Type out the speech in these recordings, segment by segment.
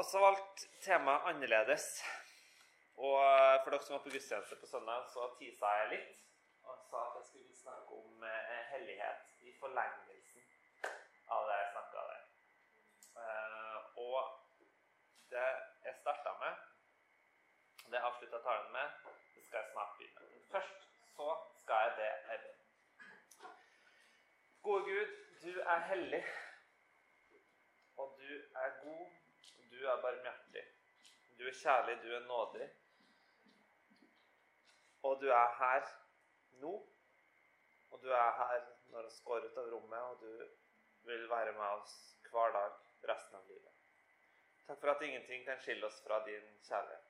også valgt temaet annerledes. Og eh, for dere som var på gudstjeneste på søndag, så tisa jeg litt og sa at jeg skulle snakke om eh, hellighet i forlengelsen av det jeg snakka der. Eh, og det jeg starta med, det jeg avslutta talen med, det skal jeg snart begynne. med. først så skal jeg be ei bønn. Gode Gud, du er hellig. Og du er god, du er barmhjertig. Du er kjærlig, du er nådig. Og du er her nå. Og du er her når vi går ut av rommet, og du vil være med oss hver dag resten av livet. Takk for at ingenting kan skille oss fra din kjærlighet.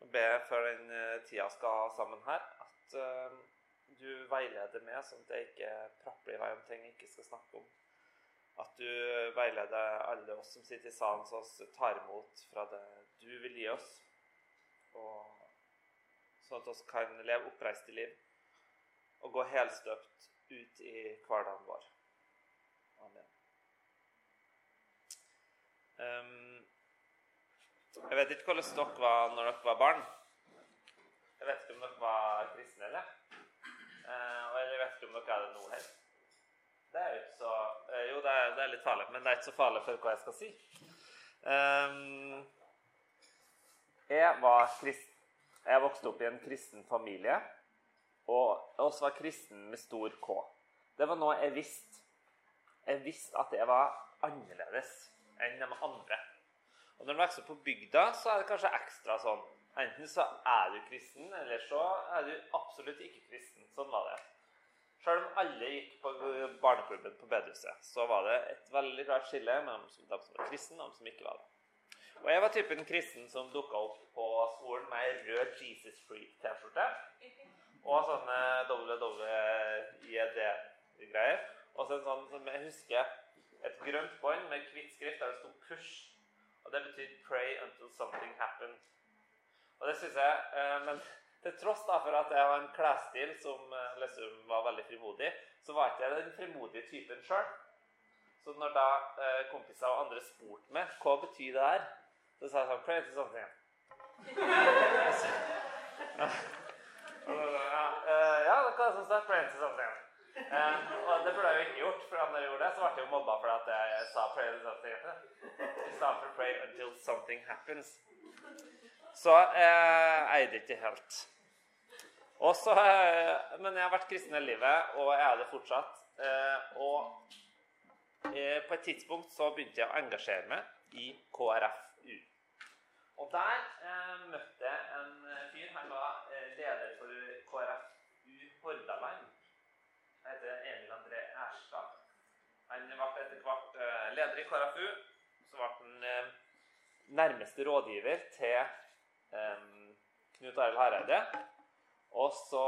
Nå ber jeg før den eh, tida skal ha sammen her, at uh, du veileder meg, sånn at jeg ikke prapper i vei om ting jeg ikke skal snakke om. At du veileder alle oss som sitter i salen, så vi tar imot fra det du vil gi oss. Og sånn at vi kan leve oppreiste liv og gå helstøpt ut i hverdagen vår. Amen. Um, jeg vet ikke hvordan dere var når dere var barn. Jeg vet ikke om dere var kristne, eller? Uh, og jeg vet ikke om dere er det nå heller. Det er jo ikke så uh, Jo, det er, det er, litt farlig, men det er ikke så farlig for hva jeg skal si. Um, jeg var kristen. Jeg vokste opp i en kristen familie. Og jeg også var kristen med stor K. Det var noe jeg visste. Jeg visste at jeg var annerledes enn de andre. Og når du vokser opp på bygda, så er det kanskje ekstra sånn. Enten så er du kristen, eller så er du absolutt ikke kristen. Sånn var det. Selv om alle gikk på barneklubben på bedehuset, så var det et veldig klart skille mellom de som var kristne, og de som ikke var det. Og jeg var typen kristen som dukka opp på skolen med rød Jesus Free-T-skjorte. Og sånne WWJD-greier. Og så en sånn som jeg husker et grønt bånd med hvitt skrift der det sto 'push'. Og det betyr 'pray until something happen'. Og det syns jeg eh, Men til tross da for at jeg har en klesstil som liksom var veldig frimodig, så var ikke jeg den frimodige typen sjøl. Så når da eh, kompiser og andre spurte meg hva betyr det her, så sa jeg sånn 'Pray until something happen'. ja, ja, det kan jeg som står? pray until something. Um, og det burde jeg jo ikke gjort, for når jeg gjorde det, så ble jeg jo mobba for at jeg sa 'pray until something happens'. Så jeg eide ikke helt. Også, men jeg har vært kristen hele livet, og jeg er det fortsatt. Og på et tidspunkt så begynte jeg å engasjere meg i KrFU. Og der møtte jeg en fyr. Han var leder for KrFU Hordaland. Han heter Emil André Erstad. Han ble etter hvert leder i KrFU. Så ble han nærmeste rådgiver til Knut Arild Hareide. Og så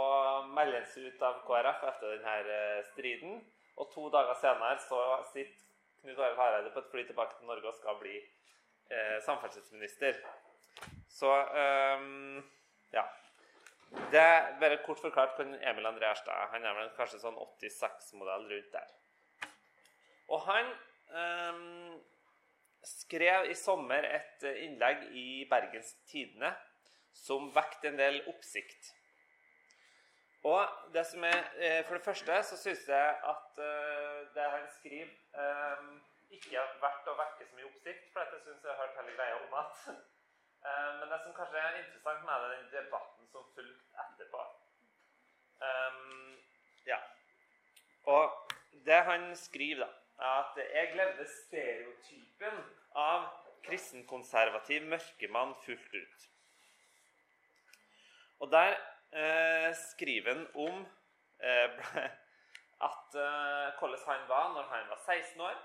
melder han seg ut av KrF etter denne striden. Og to dager senere så sitter Knut Arild Hareide på et fly tilbake til Norge og skal bli eh, samferdselsminister. Så um, ja. Det er bare kort forklart på Emil André Erstad. Han er vel kanskje sånn 86-modell rundt der. Og han um, skrev i sommer et innlegg i Bergens Tidende som vekket en del oppsikt. Og det som er, For det første så syns jeg at det han skriver, ikke har vært å vekke så mye oppsikt. For dette syns jeg har hørt hele greia om at. Men det som kanskje er interessant med det, den debatten som fulgte etterpå. Ja. Og det han skriver, da at jeg levde stereotypen av kristenkonservativ mørkemann fullt ut. Og der eh, skriver han om eh, at eh, hvordan han var når han var 16 år.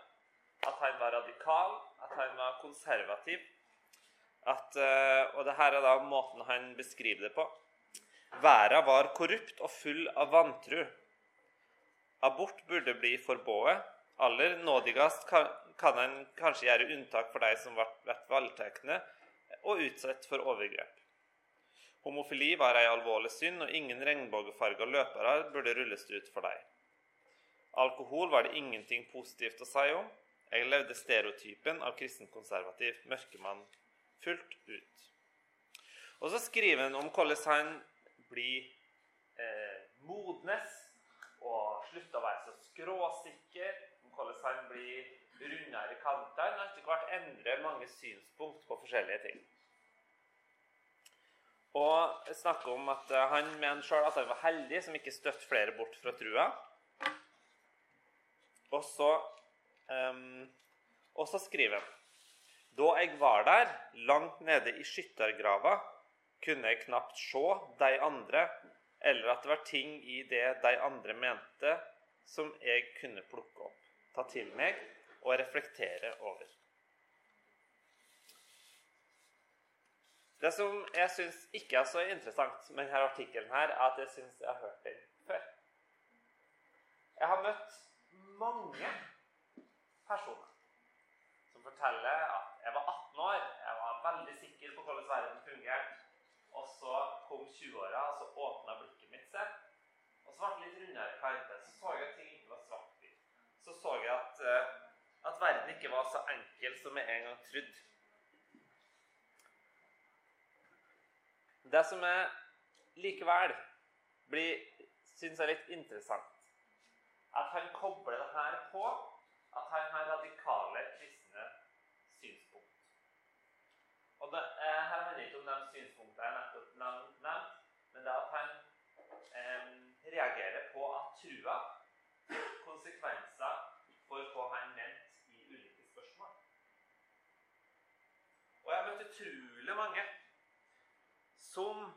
At han var radikal, at han var konservativ. At, og det her er da måten han beskriver det på. Verden var korrupt og full av vantru. Abort burde bli forbudt. Aller nådigst kan, kan en kanskje gjøre unntak for de som ble voldtatt og utsatt for overgrep. Homofili var ei alvorlig synd, og ingen regnbuefarga løpere burde rulles ut for dem. Alkohol var det ingenting positivt å si om. Jeg levde stereotypen av kristenkonservativ mørkemann fullt ut. Og så skriver han om hvordan han blir eh, modnes og slutter å være så skråsikker. Hvordan han blir rundere i kantene og etter hvert endrer mange synspunkt på forskjellige ting. Og snakker om at eh, han mener sjøl at han var heldig som ikke støtte flere bort fra trua. Og så, um, og så skriver han Da jeg var der, langt nede i skyttergrava, kunne jeg knapt se de andre, eller at det var ting i det de andre mente, som jeg kunne plukke opp, ta til meg og reflektere over. Det som jeg syns ikke er så interessant med denne artikkelen, er at jeg syns jeg har hørt den før. Jeg har møtt mange personer som forteller at jeg var 18 år, jeg var veldig sikker på hvordan verden fungerte, og så kom 20-åra, og så åpna blikket mitt seg. Og så ble det litt rundere kanter. Så så jeg ting ikke var svart-hvitt. Så så jeg at, uh, at verden ikke var så enkel som jeg en gang trodde. Det som jeg likevel blir, syns er litt interessant, at han kobler det her på at han har radikale kristne synspunkt. Og det, eh, Her handler ikke om de synspunktene jeg nettopp nevnte, men det at han eh, reagerer på at trua konsekvenser for hva han mente i ulike spørsmål. Og jeg har møtt utrolig mange som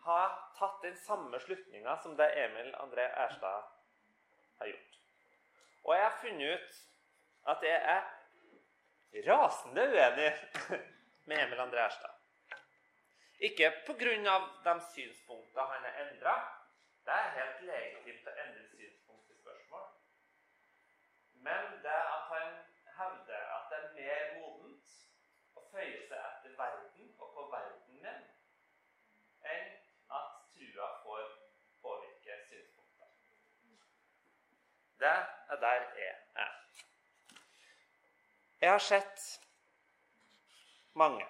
har tatt den samme slutninga som det Emil André Erstad har gjort. Og jeg har funnet ut at jeg er rasende uenig med Emil André Erstad. Ikke pga. de synspunktene han har endra. Det er helt legitimt å endre synspunkt i spørsmål. Men det at han hevder at det er mer modent å føye seg etter verden og på verden min, enn at trua får påvirke synspunkter. Det er der jeg er. Jeg har sett mange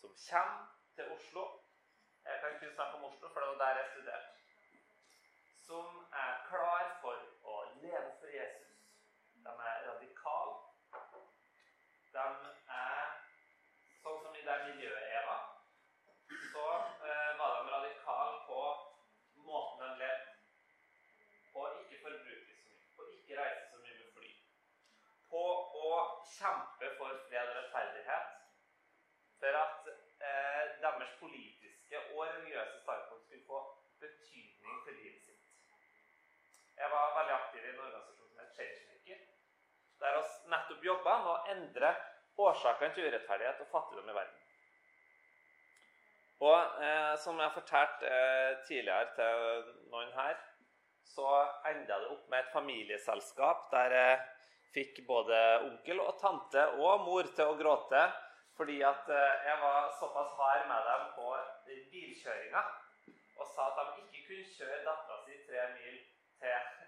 som kommer til Oslo Jeg kan kun snakke om Oslo, for det var der jeg studerte. Som er klar for å leve for Jesus. De er radikale. De er sånn som i det miljøet jeg var. Så eh, var de radikale på måten de levde. På å ikke forbruke så mye. På å ikke reise så mye med fly. På å kjempe for fred og rettferdighet. For at eh, deres politiske og religiøse standpunkt skulle få betydning for livet sitt. Jeg veldig aktiv i en organisasjon som het Changemaker. Der oss nettopp jobba med å endre årsakene til urettferdighet og fattigdom i verden. Og eh, som jeg har fortalt eh, tidligere til noen her, så enda det opp med et familieselskap der jeg fikk både onkel og tante og mor til å gråte fordi at eh, jeg var såpass hard med dem på bilkjøringa og sa at de ikke kunne kjøre dattera si tre mil til,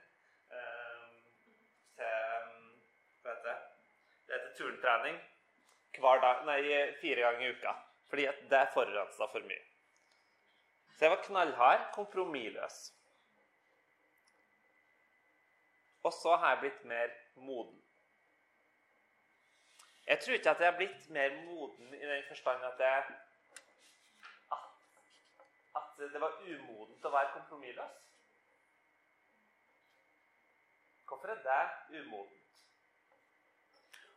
til det? Det heter turntrening hver dag, nei, fire ganger i uka. Fordi at det forurensa for mye. Så jeg var knallhard, kompromissløs. Og så har jeg blitt mer moden. Jeg tror ikke at jeg har blitt mer moden i den forstand at, jeg, at, at det var umodent å være kompromissløs. Hvorfor er det umodent?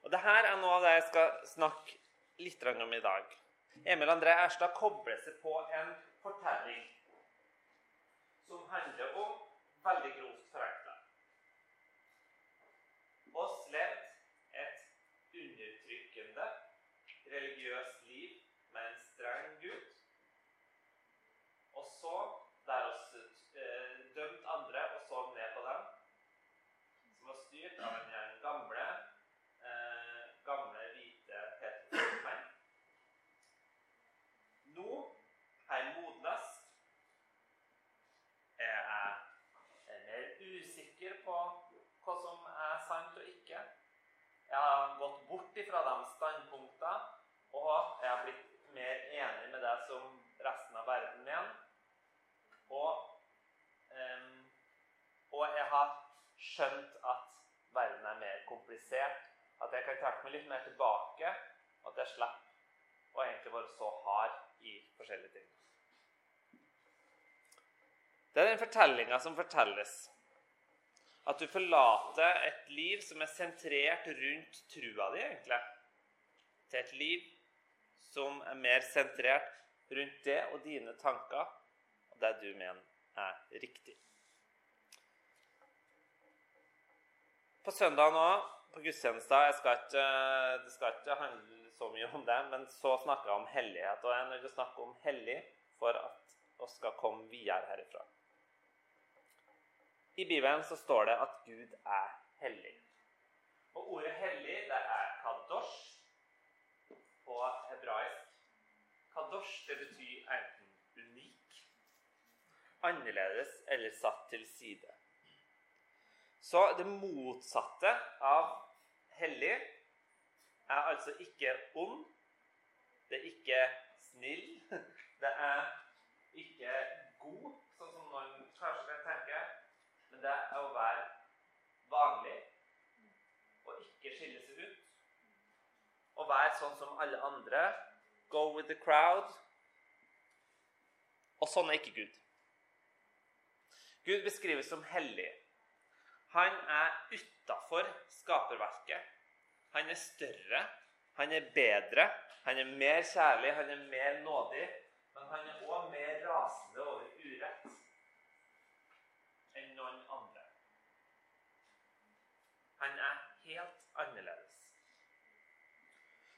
Og Dette er noe av det jeg skal snakke litt om i dag. Emil André Erstad kobler seg på en fortelling som handler om veldig grovt forenkla. Oss levde et undertrykkende religiøst liv med en streng Gud. Og så, der oss eh, dømte andre og så ned på dem, som var styrt av en gjeng gamle eh, gamle, hvite heterofile Nå er jeg modnes. Jeg er mer usikker fra de standpunktene, og jeg har blitt mer enig med det som resten av verden mener. Og, um, og jeg har skjønt at verden er mer komplisert. At jeg kan trekke meg litt mer tilbake. At jeg slipper å egentlig være så hard i forskjellige ting. Det er den fortellinga som fortelles. At du forlater et liv som er sentrert rundt trua di, egentlig, til et liv som er mer sentrert rundt det og dine tanker og det du mener er riktig. På søndag nå, på gudstjenester Det skal ikke handle så mye om det, men så snakker jeg om hellighet. Og jeg er nødt til å snakke om hellig for at vi skal komme videre herifra. I Bibelen så står det at Gud er hellig. Og ordet 'hellig' det er 'kadosh' på hebraisk. Kadosh det betyr enten unik, annerledes eller satt til side. Så det motsatte av hellig er altså ikke ond. Det er ikke snill. Det er ikke god, sånn som noen kanskje kan. Men det er å være vanlig og ikke skille seg ut. Å være sånn som alle andre. Go with the crowd. Og sånn er ikke Gud. Gud beskrives som hellig. Han er utafor skaperverket. Han er større, han er bedre, han er mer kjærlig, han er mer nådig. Men han er òg mer rasende over urett enn noen andre. Han er helt annerledes.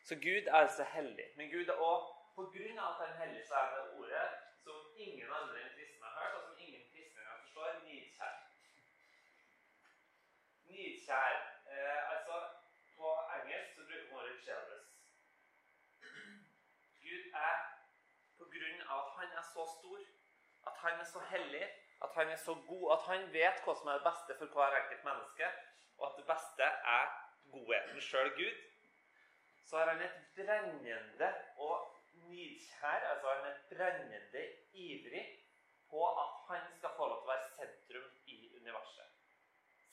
Så Gud er altså hellig. Men Gud er òg på grunn av at han er hellig, så er det ordet som ingen andre enn kristne har hørt, og som ingen kristne engang forstår, nidkjær. Nidkjær. Eh, altså, på engelsk så bruker man ordet 'jealous'. Gud er på grunn av at han er så stor, at han er så hellig, at han er så god, at han vet hva som er det beste for hver enkelt menneske, og at det beste er godheten sjøl Gud, så har han et brennende og nidkjær, altså han er brennende ivrig på at han skal få lov til å være sentrum i universet.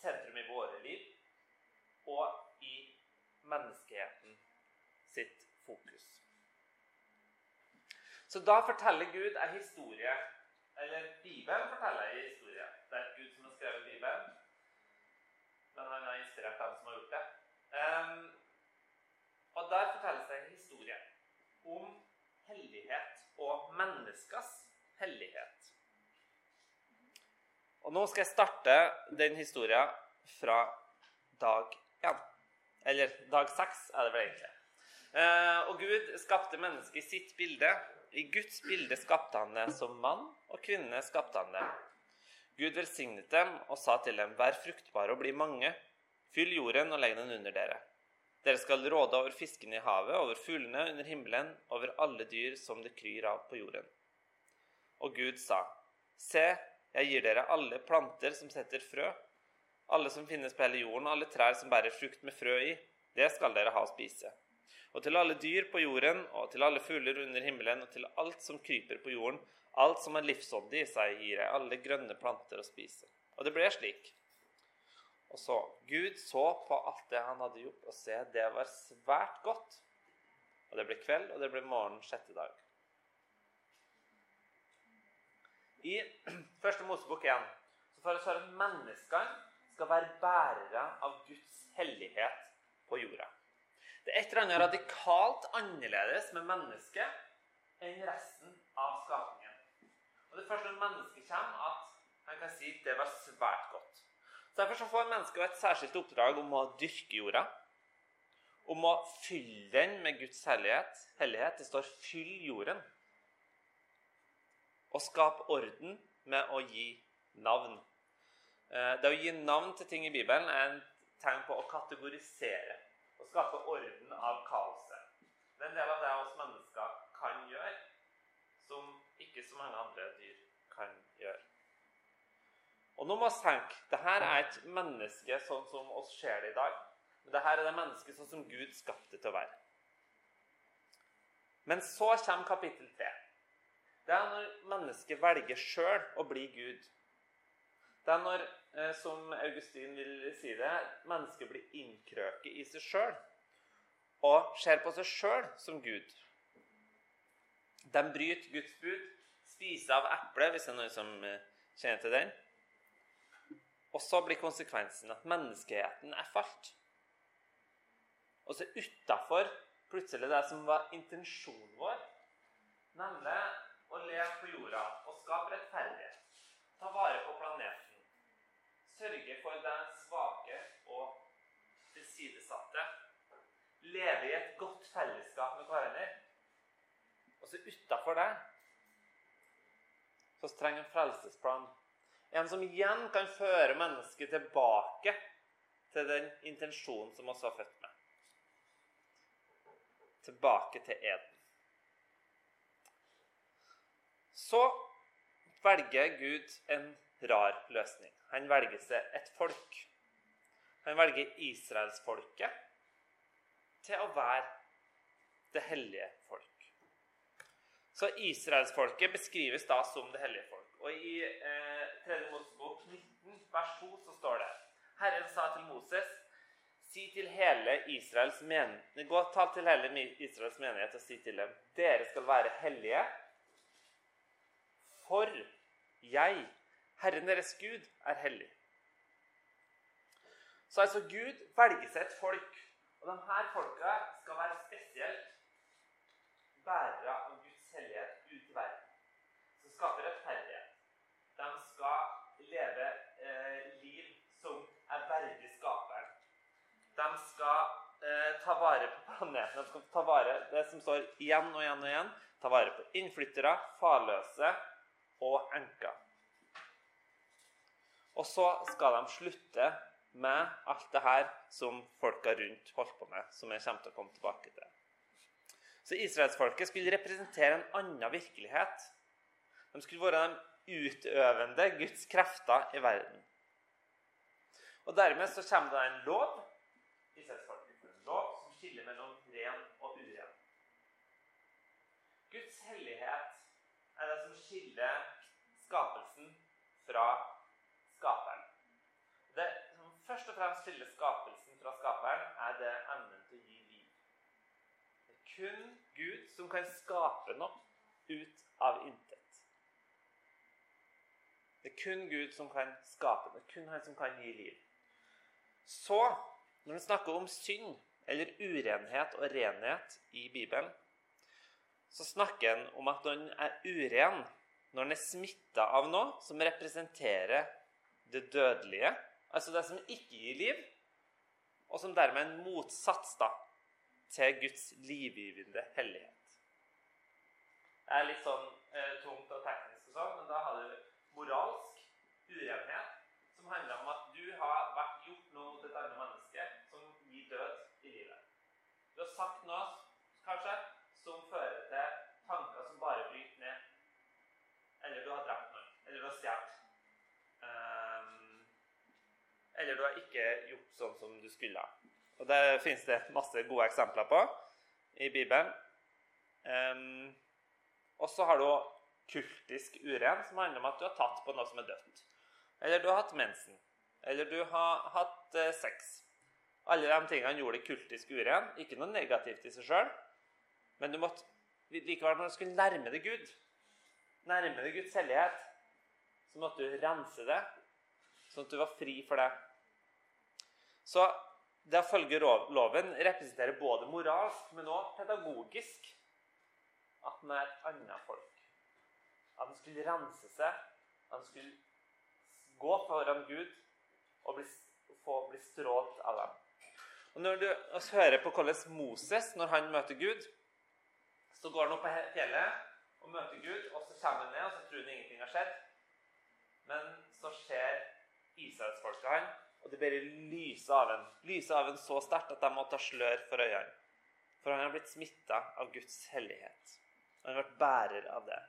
Sentrum i våre liv og i menneskeheten sitt fokus. Så da forteller Gud en historie Eller Bibelen forteller en historie. Det er Gud som har skrevet Bibelen, men han har inspirert dem som har gjort det. Um, og der fortelles det en historie om hellighet og menneskers hellighet. Og nå skal jeg starte den historien fra dag én. Eller dag seks, er det vel egentlig. Eh, og Gud skapte mennesket i sitt bilde. I Guds bilde skapte han det som mann, og kvinnene skapte han dem. Gud velsignet dem og sa til dem, vær fruktbare og bli mange. Fyll jorden og legg den under dere. Dere skal råde over fiskene i havet, over fuglene under himmelen, over alle dyr som det kryr av på jorden. Og Gud sa, Se, jeg gir dere alle planter som setter frø, alle som finnes på hele jorden, alle trær som bærer frukt med frø i. Det skal dere ha å spise. Og til alle dyr på jorden, og til alle fugler under himmelen, og til alt som kryper på jorden, alt som har livsånde i seg, gir jeg alle grønne planter å spise. Og det ble slik. Og så Gud så på alt det han hadde gjort, og se, det var svært godt. Og det ble kveld, og det ble morgen sjette dag. I første Mosebok 1 så får vi høre at menneskene skal være bærere av Guds hellighet på jorda. Det er et eller annet radikalt annerledes med mennesket enn resten av skapningen. Og Det er først når mennesket kommer, at han kan si at det var svært godt. Så Derfor så får mennesket et særskilt oppdrag om å dyrke jorda. Om å fylle den med Guds hellighet. hellighet. Det står 'fyll jorden'. Å skape orden med å gi navn. Eh, det å gi navn til ting i Bibelen er en tegn på å kategorisere. Å skape orden av kaoset. Det er en del av det oss mennesker kan gjøre, som ikke så mange andre dyr kan gjøre. Og nå må vi tenke det her er et menneske sånn som oss ser det i dag. Men det her er det mennesket sånn som Gud skapte til å være. Men så kommer kapittel 3. Det er når mennesket velger sjøl å bli Gud. Det er når, eh, som Augustin vil si det, mennesket blir innkrøket i seg sjøl og ser på seg sjøl som Gud. De bryter Guds bud, spiser av eplet, hvis det er noen som eh, kjenner til den. Og så blir konsekvensen at menneskeheten er falt. Og så utafor plutselig det som var intensjonen vår, nemlig å leve på jorda og skape rettferdighet, ta vare på planeten, sørge for den svake og tilsidesatte, leve i et godt fellesskap med hverandre. Og så utafor det så trenger en frelsesplan. En som igjen kan føre mennesket tilbake til den intensjonen som vi var født med tilbake til eden. Så velger Gud en rar løsning. Han velger seg et folk. Han velger israelsfolket til å være det hellige folk. Så israelsfolket beskrives da som det hellige folk. Og i eh, 3. Mosebok 19, vers 2, så står det Herren sa til Moses Si til hele Israels menighet Gå ta til hele Israels menighet og si til dem Dere skal være hellige, for jeg, Herren deres Gud, er hellig. Så altså Gud velger seg et folk, og de her folka skal være spesielt bærere av Guds hellighet ut i verden. Som skaper rettferdighet. De skal leve eh, liv som er verdig skaperen de skal eh, ta vare på planeten. De skal ta vare det som står igjen og igjen og igjen. Ta vare på innflyttere, farløse og enker. Og så skal de slutte med alt det her som folka rundt holdt på med, som jeg kommer til å komme tilbake til. Så israelsfolket skulle representere en annen virkelighet. De skulle være de utøvende Guds krefter i verden. Og Dermed så kommer det en lov Israelsfolket lov som skiller mellom ren og uren. Guds hellighet er det som skiller skapelsen fra skaperen. Det som først og fremst skiller skapelsen fra skaperen, er det evnen til å gi liv. Det er kun Gud som kan skape noe ut av intet. Det er kun Gud som kan skape. Det er kun Han som kan gi liv. Så når vi snakker om synd eller urenhet og renhet i Bibelen, så snakker en om at den er uren, når den er smitta av noe som representerer det dødelige, altså det som ikke gir liv, og som dermed er en motsats da, til Guds livgivende hellighet. Det er litt sånn eh, tungt og teknisk, og sånn, men da har du moralsk urenhet, som handler om at du har vært gjort noe mot et annet menneske som gir død i livet. Du har sagt noe, kanskje, som fører til tanker som bare bryter ned. Eller du har drept noen. Eller du har stjålet. Um, eller du har ikke gjort sånn som du skulle. Og Det finnes det masse gode eksempler på i Bibelen. Um, og så har du kultisk uren, som handler om at du har tatt på noe som er dødt. Eller du har hatt mensen. Eller du har hatt eh, sex. Alle de tingene gjorde det kultisk uren. Ikke noe negativt i seg sjøl. Men du måtte, likevel når du skulle nærme deg Gud, nærme deg Guds hellighet, så måtte du rense det, sånn at du var fri for det. Så det å følge loven representerer både moralsk, men også pedagogisk at man er et annet folk. At han skulle rense seg, at han skulle gå foran Gud og bli, få bli strålt av dem. Og Når du hører på hvordan Moses, når han møter Gud, så går han opp på fjellet og møter Gud, og så kommer han ned, og så tror han ingenting har skjedd. Men så ser israelsfolket han, og det bare lyser av ham. Lyser av ham så sterkt at de må ta slør for øynene. For han har blitt smitta av Guds hellighet. Han har vært bærer av det.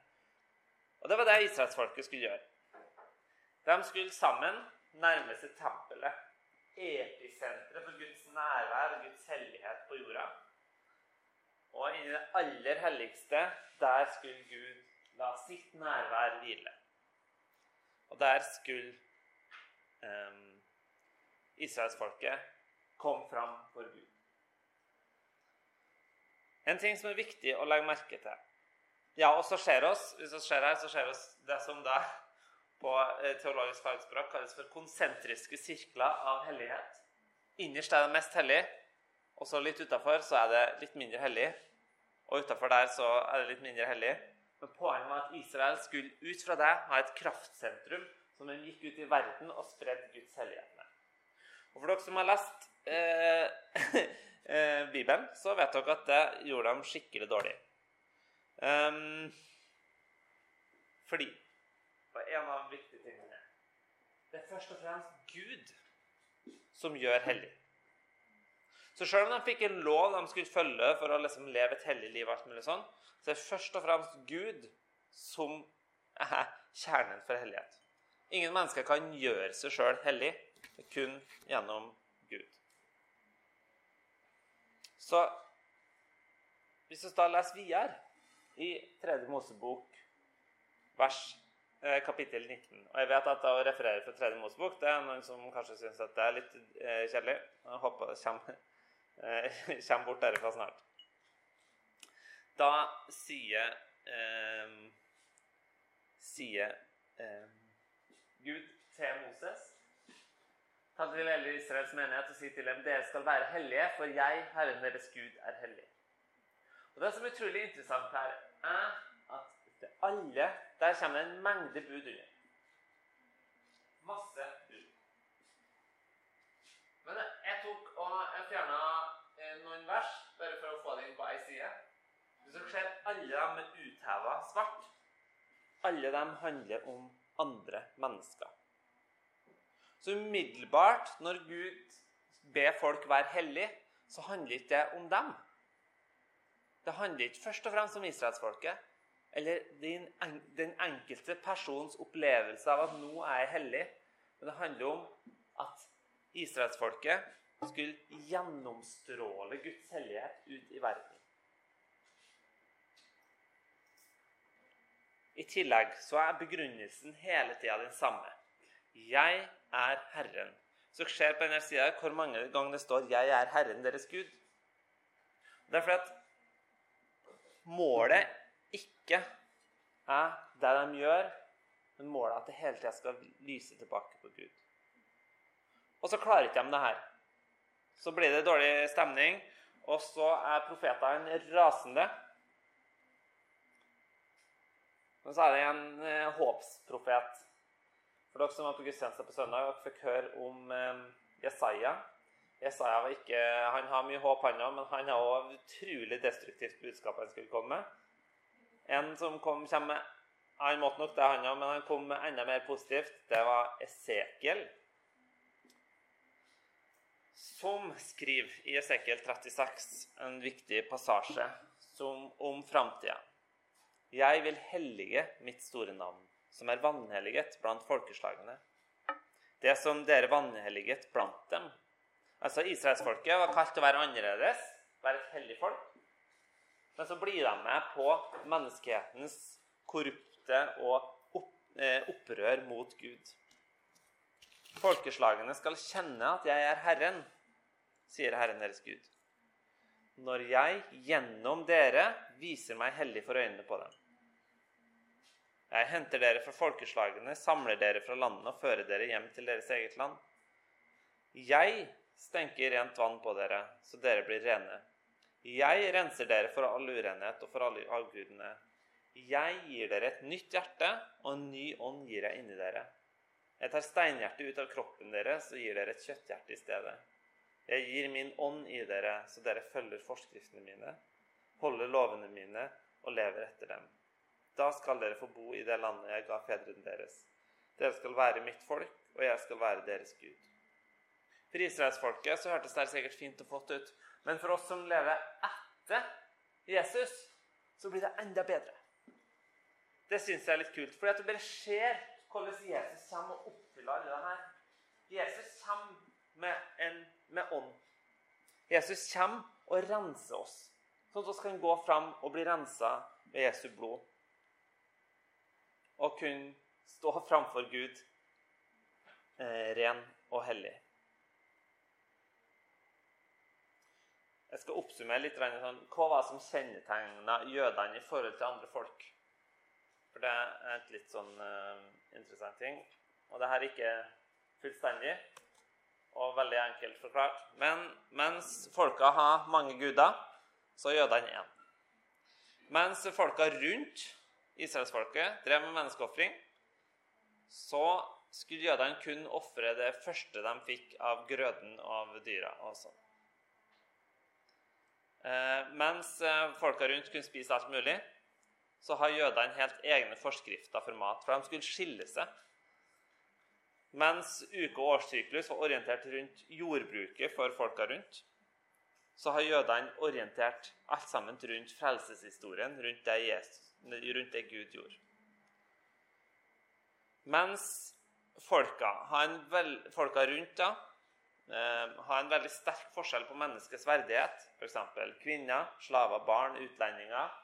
Og det var det israelsfolket skulle gjøre. De skulle sammen nærme seg tempelet episenteret for Guds nærvær og Guds hellighet på jorda. Og inni det aller helligste, der skulle Gud la sitt nærvær hvile. Og der skulle um, israelsfolket komme fram for Gud. En ting som er viktig å legge merke til Ja, og så ser oss, hvis vi ser her, så ser oss det som da på eh, teologisk fagspråk kalles for konsentriske sirkler av hellighet. Innerst er det mest hellig, og så litt utafor så er det litt mindre hellig. Og utafor der så er det litt mindre hellig. Men poenget var at Israel skulle ut fra det ha et kraftsentrum som de gikk ut i verden og spredde Guds hellighet med. Og for dere som har lest eh, eh, Bibelen, så vet dere at det gjorde dem skikkelig dårlig. Um, fordi og en av de viktige tingene Det er først og fremst Gud som gjør hellig. Så selv om de fikk en lov de skulle følge for å liksom leve et hellig liv, alt mulig sånn, så er det først og fremst Gud som er kjernen for hellighet. Ingen mennesker kan gjøre seg sjøl hellig. Det er kun gjennom Gud. Så hvis vi da leser videre i 3. Mosebok, vers eh, kapittel 19 Og jeg vet at å referere fra 3. Mosebok det er noen som kanskje syns at det er litt eh, kjedelig. Jeg håper det kommer, eh, kommer bort derifra snart. Da sier eh, sier eh, Gud til Moses Ta til hele Israels menighet og si til dem dere skal være hellige, for jeg, Herren deres Gud, er hellig. Og Det som er utrolig interessant her, er at det alle Der kommer det en mengde bud under. Masse bud. Men jeg tok og jeg fjerna eh, noen vers bare for å få det inn på ei side. Hvis dere ser alle dem med utheva svart, alle dem handler om andre mennesker. Så umiddelbart når Gud ber folk være hellige, så handler ikke det om dem. Det handler ikke først og fremst om israelsfolket eller den enkelte persons opplevelse av at nå er jeg hellig. Men det handler om at israelsfolket skulle gjennomstråle Guds hellighet ut i verden. I tillegg så er begrunnelsen hele tida den samme. Jeg er Herren. Så ser på denne sida hvor mange ganger det står 'Jeg er Herren deres Gud'. Det er fordi at målet ikke er det de gjør, men målet er at det hele tida skal lyse tilbake på Gud. Og så klarer ikke de det her. Så blir det dårlig stemning, og så er profetene rasende. Men så er det en eh, håpsprofet for dere som var på gudstjeneste på søndag, dere fikk høre om eh, Jesaja. Jesaja var ikke, han har mye håp, han òg, men han har òg utrolig destruktivt budskap han skulle komme med. En som kom, kommer Han måtte nok det, han òg, men han kom med enda mer positivt. Det var Esekiel. Som skriver i Esekiel 36 en viktig passasje som, om framtida. Jeg vil hellige mitt store navn som er vanhelliget blant folkeslagene. Det som dere vanhelliget blant dem. Altså Israelsfolket var kalt å være annerledes, være et hellig folk. Men så blir de med på menneskehetens korrupte og eh, opprør mot Gud. Folkeslagene skal kjenne at jeg er Herren, sier Herren deres Gud. Når jeg gjennom dere viser meg hellig for øynene på dem. Jeg henter dere fra folkeslagene, samler dere fra landene og fører dere hjem til deres eget land. Jeg stenker rent vann på dere, så dere blir rene. Jeg renser dere for all urenhet og for alle avgudene. Jeg gir dere et nytt hjerte, og en ny ånd gir jeg inni dere. Jeg tar steinhjertet ut av kroppen deres og gir dere et kjøtthjerte i stedet. Jeg gir min ånd i dere, så dere følger forskriftene mine, holder lovene mine og lever etter dem. Da skal dere få bo i det landet jeg ga fedrene deres. Dere skal være mitt folk, og jeg skal være deres Gud. For israelsfolket så hørtes det sikkert fint og flott ut. Men for oss som lever etter Jesus, så blir det enda bedre. Det syns jeg er litt kult. For du bare ser hvordan Jesus kommer og oppfyller alle det her. Jesus kommer med, en, med ånd. Jesus kommer og renser oss, sånn at vi kan gå fram og bli rensa ved Jesu blod. Og kunne stå framfor Gud eh, ren og hellig. Jeg skal oppsummere litt sånn, hva var det som kjennetegna jødene i forhold til andre folk. For det er et litt sånn uh, interessant ting. Og det her er ikke fullstendig og veldig enkelt forklart. Men mens folka har mange guder, så er jødene én. Mens folka rundt israelsfolket drev med menneskeofring, så skulle jødene kun ofre det første de fikk av grøden av dyra. og Eh, mens eh, folka rundt kunne spise alt mulig, så har jødene helt egne forskrifter for mat. For de skulle skille seg. Mens uke- og årssyklus var orientert rundt jordbruket for folka rundt, så har jødene orientert alt sammen rundt frelseshistorien, rundt det, Jesus, rundt det Gud gjorde. Mens folka, vel, folka rundt da, eh, har en veldig sterk forskjell på menneskets verdighet. F.eks. kvinner, slaver, barn, utlendinger.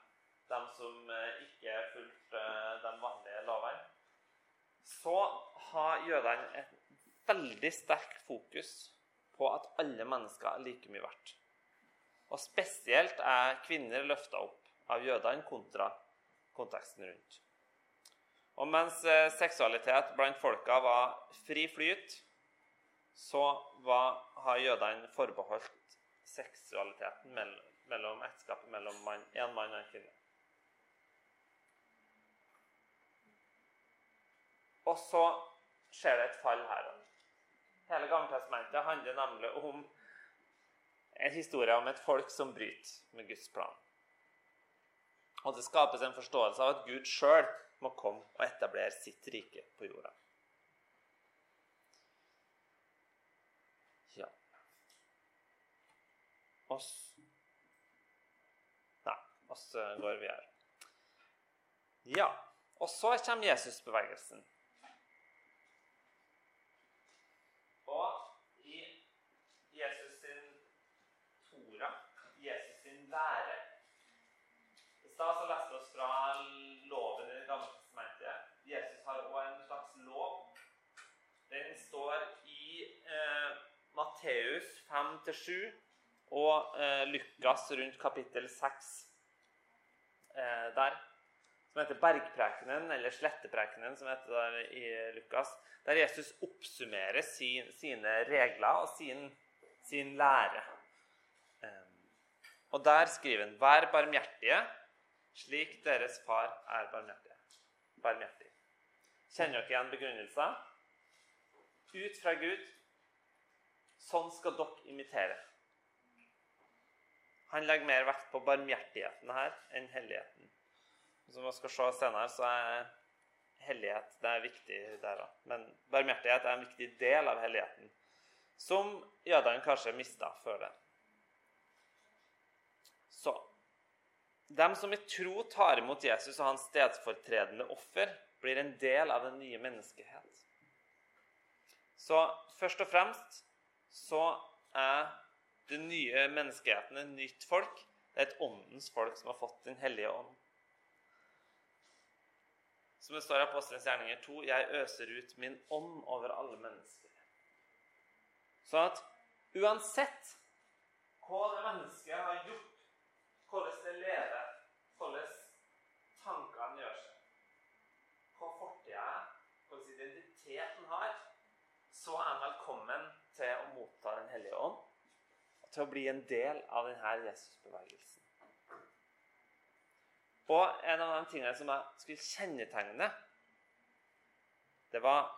De som eh, ikke fulgte eh, de vanlige lovene. Så har jødene et veldig sterkt fokus på at alle mennesker er like mye verdt. Og spesielt er kvinner løfta opp av jødene kontra konteksten rundt. Og mens eh, seksualitet blant folka var fri flyt, så var, har jødene forbeholdt seksualiteten mellom, mellom ekteskapet mellom man, en mann og en kvinne. Og så skjer det et fall her. Hele Gammeltestamentet handler nemlig om en historie om et folk som bryter med Guds plan. Og det skapes en forståelse av at Gud sjøl må komme og etablere sitt rike på jorda. Ja oss Nei, oss går vi her. Ja. Og så kommer Jesusbevegelsen. stad så leste oss fra loven i Det gamle testamentet. Jesus har også en slags lov. Den står i eh, Matteus 5-7 og eh, Lukas rundt kapittel 6 eh, der. Som heter Bergprekenen, eller Sletteprekenen, som heter der i Lukas. Der Jesus oppsummerer sin, sine regler og sin, sin lære. Eh, og der skriver han 'Vær barmhjertige' slik deres far er barmhjertig. Kjenner dere igjen begrunnelser? Ut fra Gud. Sånn skal dere imitere. Han legger mer vekt på barmhjertigheten her enn helligheten. Som vi skal se senere, så er hellighet det er viktig der òg. Men barmhjertighet er en viktig del av helligheten, som jødene kanskje mista før det. Så dem som i tro tar imot Jesus og hans stedsfortredende offer, blir en del av den nye menneskehet. Så først og fremst så er den nye menneskeheten et nytt folk. Det er et åndens folk som har fått Den hellige ånd. Som det står i Apostelens gjerninger 2.: Jeg øser ut min ånd over alle mennesker. Så at uansett hva det mennesket har gjort hvordan det lever, hvordan tankene gjør seg, hva fortida er, hvordan identiteten har, så er han velkommen til å motta Den hellige ånd til å bli en del av denne Jesusbevegelsen. Og en av de tingene som jeg skulle kjennetegne, det var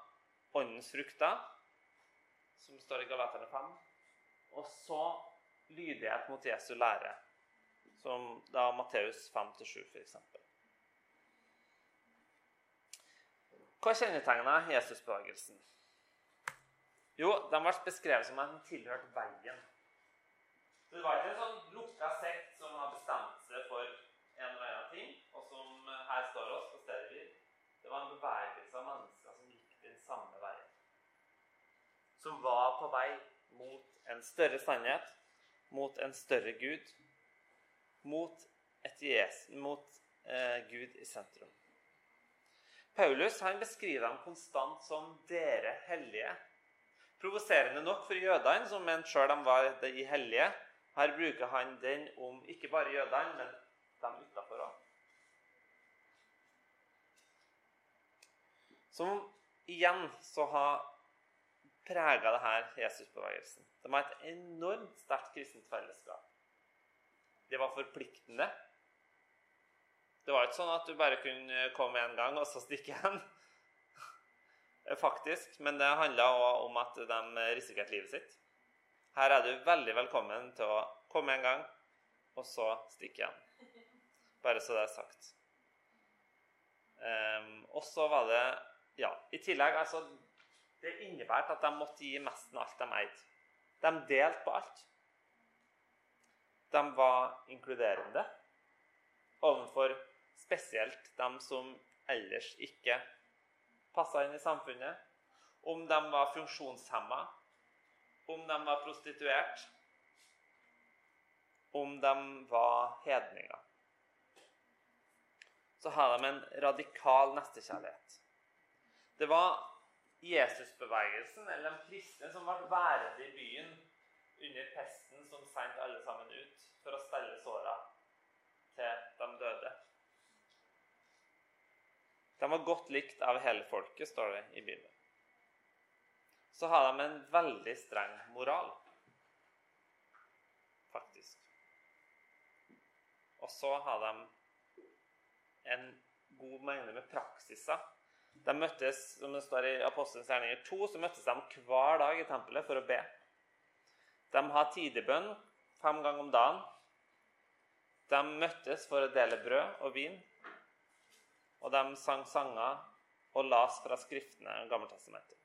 åndens frukter, som står i Galaterne 5, og så lydighet mot Jesu lære som da Matteus 5-7 f.eks. Hva kjennetegna Jesusbevegelsen? Jo, de ble beskrevet som at de tilhørte veien. Så Det var ikke en sånn lukka sekt som har bestemt seg for en eller annen ting, og som her står oss på stedet hvil. Det var en bevegelse av mennesker som gikk den samme veien. Som var på vei mot en større sannhet, mot en større Gud, mot, et Jesus, mot eh, Gud i sentrum. Paulus han beskriver dem konstant som 'dere hellige'. Provoserende nok for jødene, som mente sjøl de var de hellige. Her bruker han den om ikke bare jødene, men dem utafor òg. Som igjen så har prega det her Jesusbevegelsen. De har et enormt sterkt kristent fellesskap. Det var forpliktende. Det var ikke sånn at du bare kunne komme en gang og så stikke igjen. Faktisk. Men det handla òg om at de risikerte livet sitt. Her er du veldig velkommen til å komme en gang, og så stikke igjen. Bare så det er sagt. Um, og så var det Ja, i tillegg altså Det innebærte at de måtte gi nesten alt de eide. De delte på alt. De var inkluderende overfor spesielt dem som ellers ikke passa inn i samfunnet. Om de var funksjonshemma, om de var prostituert, om de var hedninger. Så har de en radikal nestekjærlighet. Det var Jesusbevegelsen, eller de kristne, som ble værende i byen under pesten som sendte alle sammen ut for å stelle såra til de døde. De var godt likt av hele folket, står det i Bibelen. Så har de en veldig streng moral, faktisk. Og så har de en god mengde med praksiser. De møttes, som det står i Apostelens gjerninger 2, så møttes de hver dag i tempelet for å be. De har tidebønn fem ganger om dagen. De møttes for å dele brød og vin. Og de sang sanger og las fra Skriftene i Gammeltestamentet.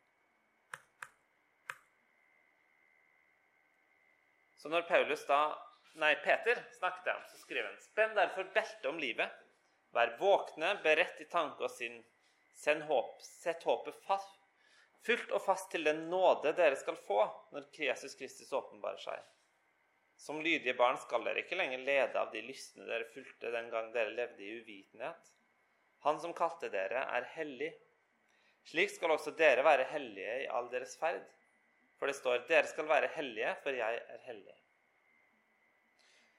Så når Paulus da, nei, Peter snakket om, så skriver han Spenn derfor beltet om livet. Vær våkne, beredt i tanke og sinn. Send håp, sett håpet fast, fullt og fast til den nåde dere skal få når Jesus Kristus åpenbarer seg. Som lydige barn skal dere ikke lenger lede av de lystne dere fulgte den gang dere levde i uvitenhet. Han som kalte dere, er hellig. Slik skal også dere være hellige i all deres ferd. For det står 'Dere skal være hellige, for jeg er hellig'.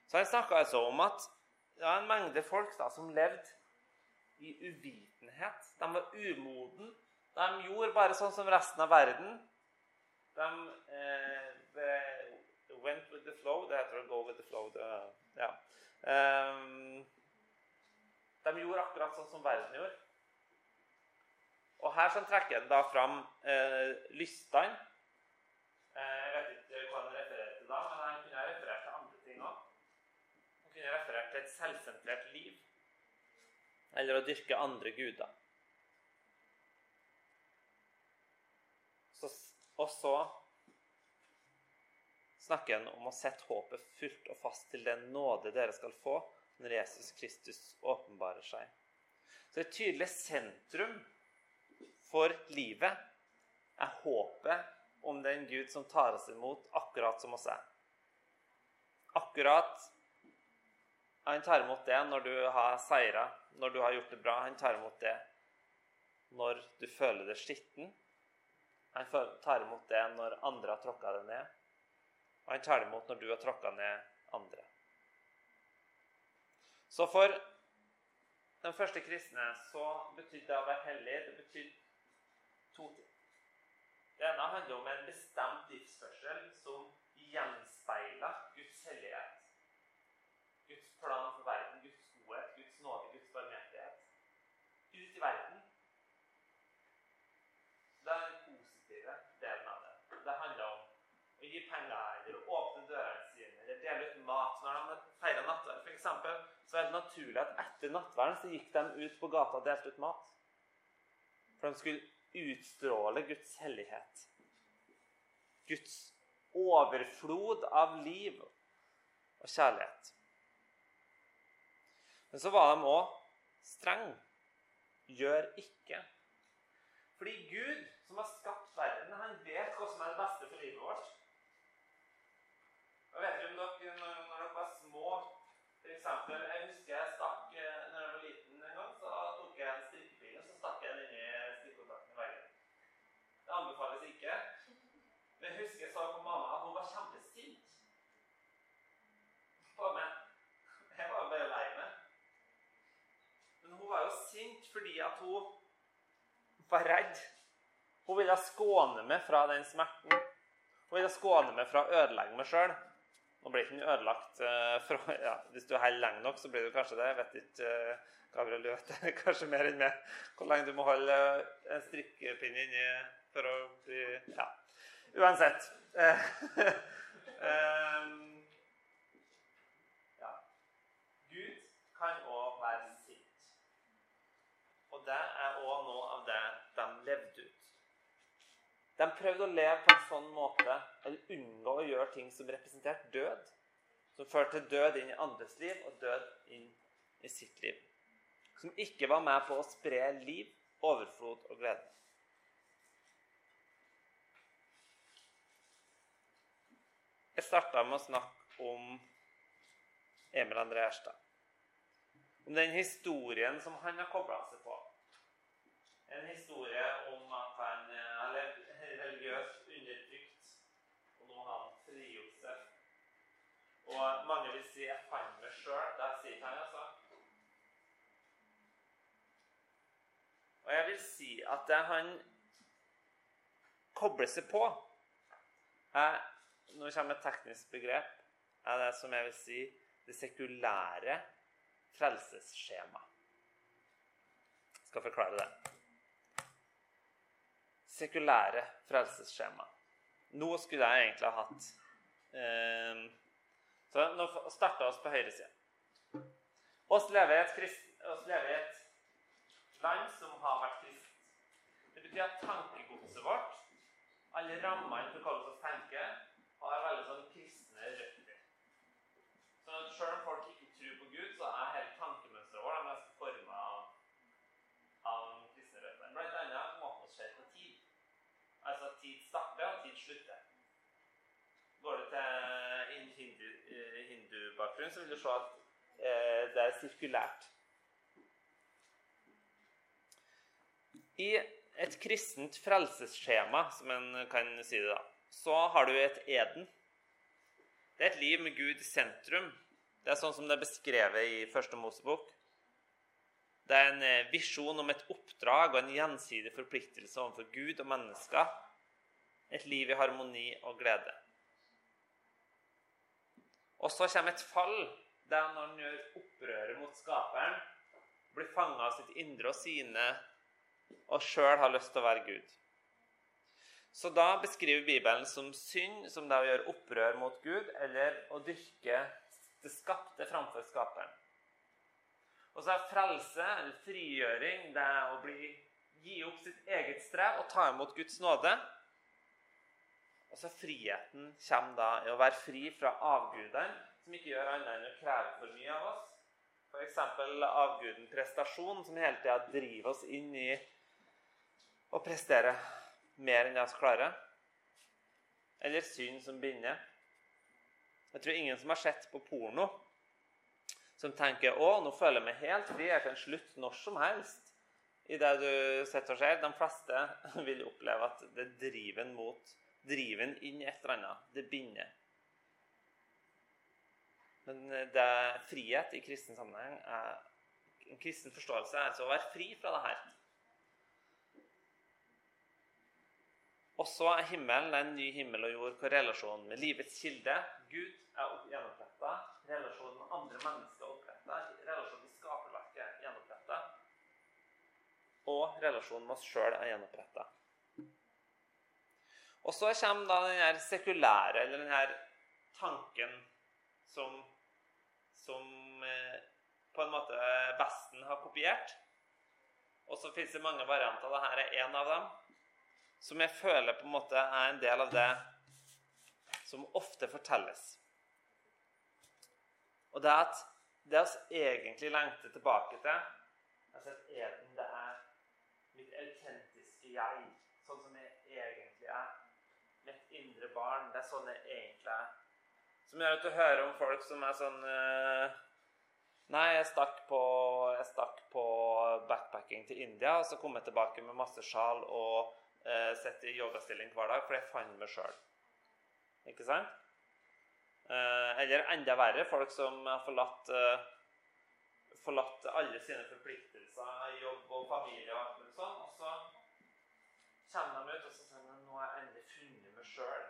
Så Han snakka altså om at det var en mengde folk da, som levde i uvitenhet. De var umoden. De gjorde bare sånn som resten av verden. De eh, went with the flow. Det heter å go with the flow. Det, ja. Um, de gjorde akkurat sånn som verden gjorde. Og her sånn trekker han da fram eh, lystene. Eh, jeg vet ikke hva han refererer til da, men han kunne referert til andre ting òg. Han kunne referert til et selvsentrert liv. Eller å dyrke andre guder. Så, og så snakker han om å sette håpet fullt og fast til den nåde dere skal få når Jesus Kristus åpenbarer seg. Så et tydelig sentrum for livet er håpet om den Gud som tar oss imot akkurat som oss er. Akkurat Han tar imot det når du har seira, når du har gjort det bra. Han tar imot det når du føler det skitten. Han tar imot det når andre har tråkka det ned. Og han tar imot når du har tråkka ned andre. Så for den første kristne så betydde det å være hellig det betydde to ting. Det ene handler om en bestemt livsførsel som gjenspeiler Guds hellighet. Guds plan for verden, Guds godhet, Guds nåde, Guds barmhjertighet. Ut i verden. Det er den positive delen av det. Det handler om å gi penger eller åpne dørene sine eller dele ut mat når de feirer nattverd. Eksempel, så er det naturlig at etter nattverden så gikk de ut på gata og delte ut mat. For de skulle utstråler Guds hellighet. Guds overflod av liv og kjærlighet. Men så var de òg strenge. Gjør ikke. Fordi Gud, som har skapt verden, han vet hva som er det beste for livet vårt. Jeg vet ikke om dere, når, når dere var små, f.eks. husker jeg sa på mamma at hun var kjempesint på meg. Jeg var bare lei meg. Men hun var jo sint fordi at hun var redd. Hun ville skåne meg fra den smerten. Hun ville skåne meg fra å ødelegge meg sjøl. Nå blir ikke den ødelagt eh, fra, ja, Hvis du holder lenge nok, så blir du kanskje det. Jeg vet ikke. Eh, Gabriel vet kanskje mer enn meg hvor lenge du må holde eh, en strikkepinne inni for å bli Ja. Uansett. um, ja. Gud kan òg være sint. Og det er òg noe av det de levde ut. De prøvde å leve på en sånn måte, eller unngå å gjøre ting som representerte død. Som førte død inn i andres liv og død inn i sitt liv. Som ikke var med på å spre liv, overflod og glede. Jeg starta med å snakke om Emil André Erstad. Om den historien som han har kobla seg på. En historie om at han har levd religiøst undertrykt, og nå har han frigjort seg. Og mange vil si 'jeg fant meg sjøl'. Det sier ikke han, altså. Og jeg vil si at det han kobler seg på, er Nå kommer et teknisk begrep. er det som jeg vil si det sekulære frelsesskjema. Jeg skal forklare det. Sekulære frelsesskjema. Nå skulle jeg egentlig ha hatt eh, Så nå starter vi på høyresida. Oss lever i et, krist, oss lever i et land som har vært kristent. Det betyr at tankegodset vårt, alle rammene for hvordan vi tenker, veldig sånn kristne røtter. Så selv om folk ikke tror på Gud, så er hele tankemønsteret vårt mest forma av, av kristne røtter. Blant annet måten vi ser på tid. Altså at tid starter, og tid slutter. Går du til hindubakgrunn, hindu så vil du se at eh, det er sirkulært. I et kristent frelsesskjema, som en kan si det, da, så har du et eden. Det er et liv med Gud i sentrum. Det er sånn som det er beskrevet i Første Mosebok. Det er en eh, visjon om et oppdrag og en gjensidig forpliktelse overfor Gud og mennesker. Et liv i harmoni og glede. Og så kommer et fall, der når han gjør opprøret mot skaperen, blir fanga av sitt indre og sine og sjøl har lyst til å være Gud. Så da beskriver Bibelen som synd, som det er å gjøre opprør mot Gud, eller å dyrke det skapte framfor skaperen. Og så er frelse, eller frigjøring, det er å bli, gi opp sitt eget strev og ta imot Guds nåde. Og så friheten kommer da i å være fri fra avgudene, som ikke gjør annet enn å kreve for mye av oss. F.eks. avguden prestasjon, som hele tida driver oss inn i å prestere mer enn vi klarer. Eller synd som binder. Jeg tror ingen som har sett på porno, som tenker 'Å, nå føler jeg meg helt fri. Jeg kan slutte når som helst' i det du sitter og ser. De fleste vil oppleve at det driver en mot driven inn i et eller annet. Det binder. Men det frihet i kristen sammenheng er En kristen forståelse er altså å være fri fra det her. Og så er himmelen en ny himmel og jord hvor relasjonen med livets kilde, Gud, er gjenoppretta. Relasjonen med andre mennesker er oppretta. Relasjonen med skaperverket er gjenoppretta. Og relasjonen med oss sjøl er gjenoppretta. Og så kommer da den her sekulære, eller den her tanken som, som eh, på en måte Vesten har kopiert. Og så fins det mange varianter. Dette er én av dem som jeg føler på en måte er en del av det som ofte fortelles. Og det er at det vi egentlig lengter tilbake til altså at Eden det er mitt autentiske jeg, sånn som jeg egentlig er. Mitt indre barn. Det er sånn jeg egentlig er. Som gjør at du hører om folk som er sånn uh, Nei, jeg stakk, på, jeg stakk på backpacking til India, og så kom jeg tilbake med masse sjal og eh, sitter i yogastilling hver dag, for jeg fant meg sjøl. Ikke sant? Eh, eller enda verre, folk som har forlatt, eh, forlatt alle sine forpliktelser, jobb og familie og alt mulig sånn. Og så kommer de ut og så sier de, nå har jeg endelig funnet meg sjøl.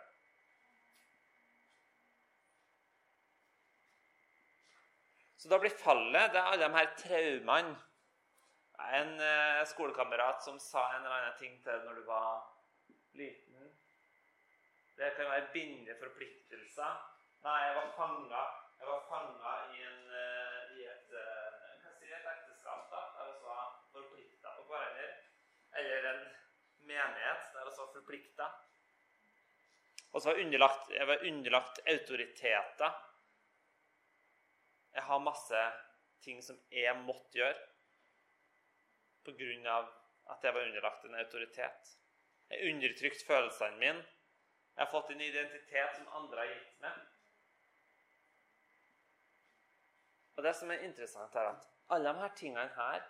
Så da blir fallet det er alle de her traumene. En eh, skolekamerat som sa en eller annen ting til deg når du var liten. Det kan være bindende forpliktelser. Nei, jeg var fanga. Jeg var fanga i, eh, i et, eh, hva si, et ekteskap da, der vi var forplikta på hverandre. Eller en menighet der vi var forplikta. Og så var underlagt, jeg var underlagt autoriteter. Jeg har masse ting som jeg måtte gjøre pga. at jeg var underlagt en autoritet. Jeg undertrykte følelsene mine. Jeg har fått en identitet som andre har gitt meg. Og det som er interessant, er at alle de her tingene her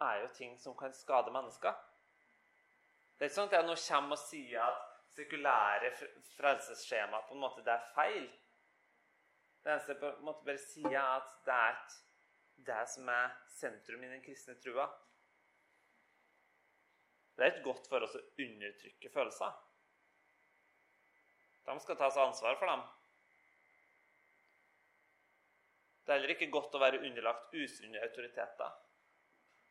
er jo ting som kan skade mennesker. Det er ikke sånn at jeg nå kommer og sier at sekulære frelsesskjema på en måte det er feil. Det eneste jeg på en måte bare sier, er at det er et, det som er sentrum i den kristne trua. Det er ikke godt for oss å undertrykke følelser. De skal tas ansvar for dem. Det er heller ikke godt å være underlagt usunne autoriteter.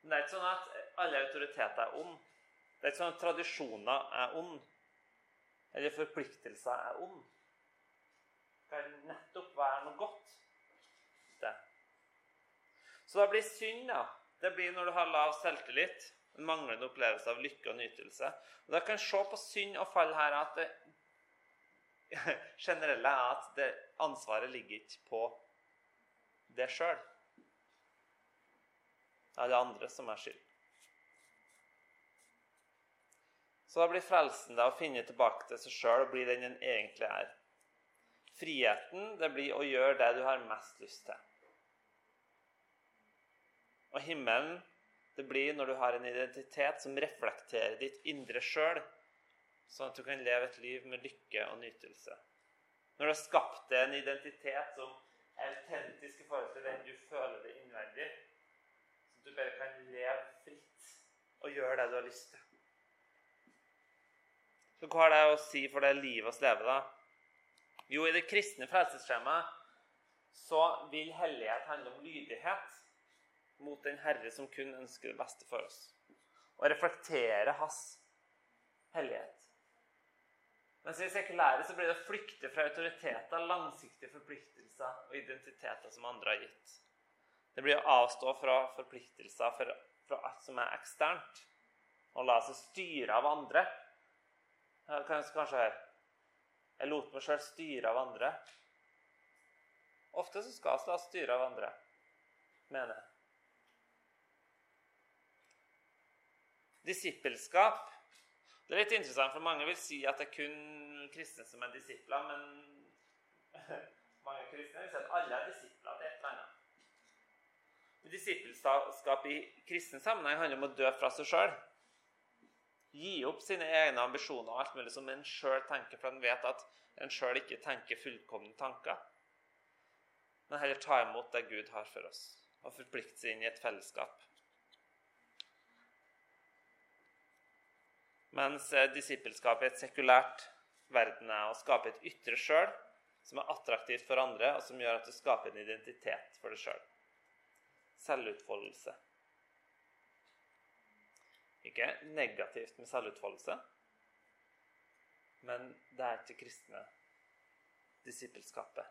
Men det er ikke sånn at alle autoriteter er ond. Det er ikke sånn at tradisjoner er ond. Eller forpliktelser er ond. Det kan nettopp være noe godt. Så da blir synd, da. Det blir når du har lav selvtillit, en manglende opplevelse av lykke og nytelse. Og Da kan jeg se på synd og fall her at det generelle er at det, ansvaret ligger ikke på det sjøl. Det er det andre som er skyld. Så da blir frelsen det å finne tilbake til seg sjøl og bli den en egentlig er. Friheten det blir å gjøre det du har mest lyst til. Og himmelen det blir når du har en identitet som reflekterer ditt indre sjøl, sånn at du kan leve et liv med lykke og nytelse. Når du har skapt deg en identitet som er autentisk i forhold til den du føler det innvendig, så du bare kan leve fritt og gjøre det du har lyst til. Så hva har det å si for det livet vi lever, da? Jo, i det kristne frelsesskjemaet så vil hellighet handle om lydighet mot den Herre som kun ønsker det beste for oss. Og reflektere hans hellighet. Mens i det sekulære så blir det å flykte fra autoriteter, langsiktige forpliktelser og identiteter som andre har gitt. Det blir å avstå fra forpliktelser fra, fra alt som er eksternt, og la seg styre av andre. Kanskje, kanskje høre Jeg lot meg sjøl styre av andre. Ofte så skal vi la oss styre av andre, mener jeg. Disippelskap det er litt interessant, for mange vil si at det er kun kristne som er disipler, men mange kristne vil si at alle er disipler til et eller annet. Disippelskap i kristen sammenheng handler om å dø fra seg sjøl. Gi opp sine egne ambisjoner og alt mulig som en sjøl tenker, for en vet at en sjøl ikke tenker fullkomne tanker. Men heller ta imot det Gud har for oss, og forplikte seg inn i et fellesskap. Mens eh, disippelskap i et sekulært verden er å skape et ytre sjøl som er attraktivt for andre, og som gjør at du skaper en identitet for deg sjøl. Selv. Selvutfoldelse. Ikke negativt med selvutfoldelse, men det er ikke kristne disippelskapet.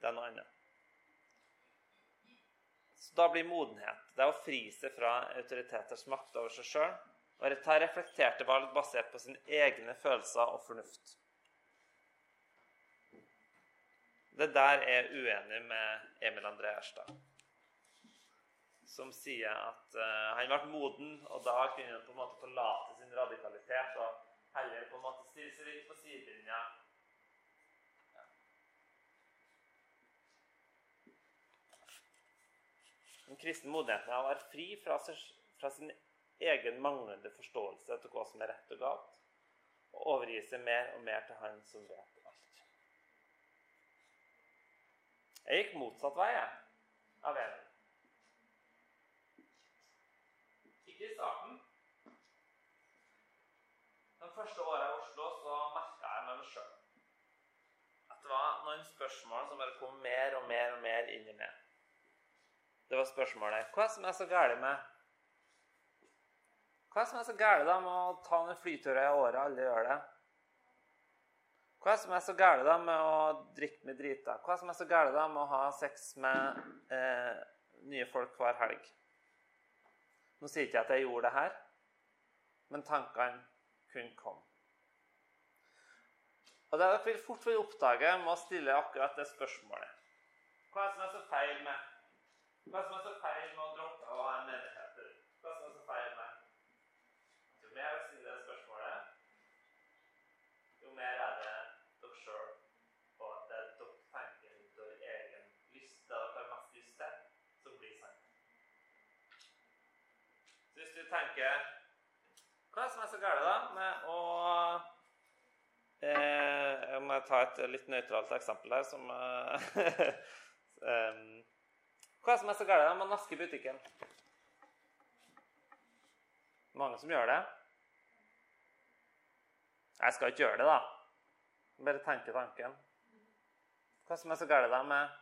Det er noe annet. Så da blir modenhet det er å fri seg fra autoriteters makt over seg sjøl og dette reflekterte valg basert på sine egne følelser og fornuft. Det der er jeg uenig med Emil André Erstad, som sier at uh, han ble moden, og da kunne han på en måte forlate sin radikalitet og heller på en måte stille seg litt på sidelinja. Ja. Den kristne modenheten er å være fri fra, fra sin egen manglende forståelse til hva som er rett og galt, og overgi seg mer og mer til Han som vet alt. Jeg gikk motsatt vei. av Emil. Ikke i starten. De første åra i Oslo så merka jeg meg sjøl at det var noen spørsmål som bare kom mer og mer og mer inn i meg. Det var spørsmålet Hva som er så galt med Hva er det som er så galt med å ta noen flyturer i året alle gjør det? Hva er det som er så galt med å drikke med drita? Hva er det som er så galt med å ha sex med eh, nye folk hver helg? Nå sier ikke jeg at jeg gjorde det her, men tankene kunne komme. Og det dere vil fort vil oppdage med å stille akkurat det spørsmålet. Hva er det som er så feil med Hva er det som er så feil med å droppe å ha en menighet? Hva er det som er så feil med Jo mer jeg stiller det spørsmålet, jo mer er det dere sjøl og at det er dere tenker ut av egen lyst, det dere har mest lyst til, som blir sant. Så hvis du tenker Hva er det som er så galt da med å eh, Jeg må ta et litt nøytralt eksempel her som um, Hva er det som er så galt med å naske i butikken? Mange som gjør det. Jeg skal ikke gjøre det, da. Bare tenke tanken. Hva som er så galt med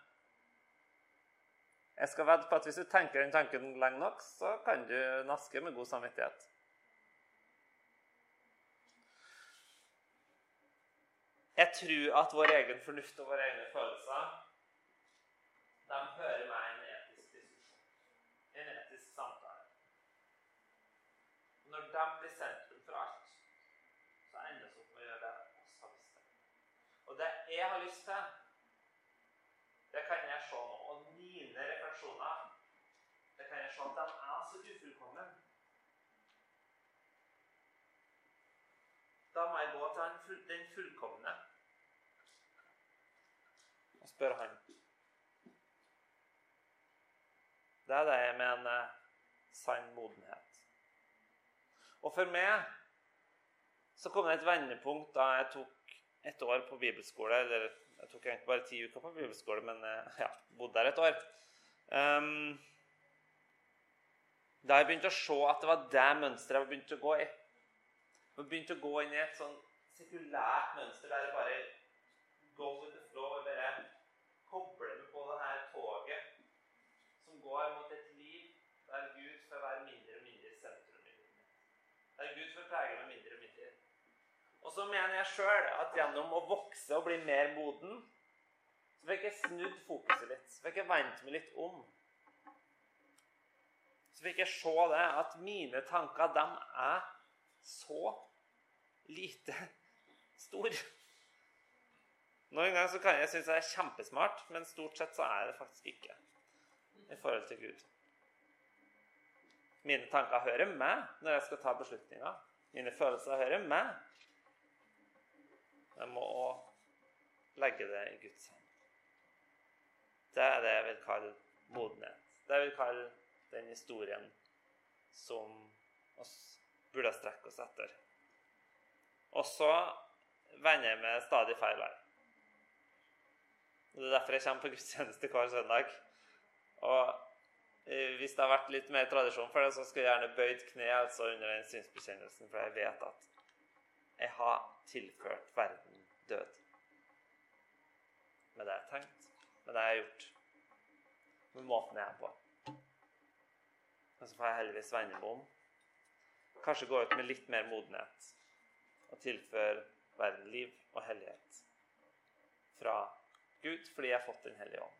Jeg skal vedde på at hvis du tenker den tanken lenge nok, så kan du naske med god samvittighet. Jeg tror at vår egen fornuft og våre egne følelser de hører med en etisk diskusjon, en etisk samtale. Når de blir sentrum for alt, så ender vi opp med å gjøre det oss har lyst til. Og det jeg har lyst til, det kan jeg se nå. Og mine refleksjoner, det kan jeg se at de er så ufullkomne. Da må jeg gå til den, full, den fullkomne og spørre han. Det er det jeg mener sann modenhet. Og for meg så kom det et vendepunkt da jeg tok et år på bibelskole. Eller jeg tok egentlig bare ti uker på bibelskole, men ja, bodde der et år. Um, da jeg begynte å se at det var det mønsteret jeg begynte å gå i. Jeg begynte å gå inn i et sånn sekulært mønster der jeg bare go with the flow. Jeg bare kobler meg på det her toget som går mot et liv der Gud får være mindre og mindre i sentrum i livet mitt. Der Gud får prege meg mindre og mindre. Og så mener jeg sjøl at gjennom å vokse og bli mer moden, så fikk jeg snudd fokuset litt. Så fikk jeg vendt meg litt om. Så fikk jeg se det at mine tanker, de er så lite store. Noen ganger så kan jeg synes jeg er kjempesmart, men stort sett så er det faktisk ikke i forhold til Gud. Mine tanker hører med når jeg skal ta beslutninger. Mine følelser hører med. Jeg må òg legge det i Guds hånd. Det er det jeg vil kalle modenhet. Det jeg vil kalle den historien som oss burde strekke oss etter. Og så vender jeg meg stadig feil vei. Det er derfor jeg kommer på gudstjeneste hver søndag. Og eh, hvis det har vært litt mer tradisjon for det, så skulle jeg gjerne bøyd kne altså under den synsbekjennelsen, for jeg vet at jeg har tilført verden død. Med det jeg har tenkt, med det jeg har gjort, med måten jeg er på. Og så får jeg heldigvis vende meg om. Kanskje gå ut med litt mer modenhet og tilføre verden liv og hellighet fra Gud fordi jeg har fått Den hellige ånd.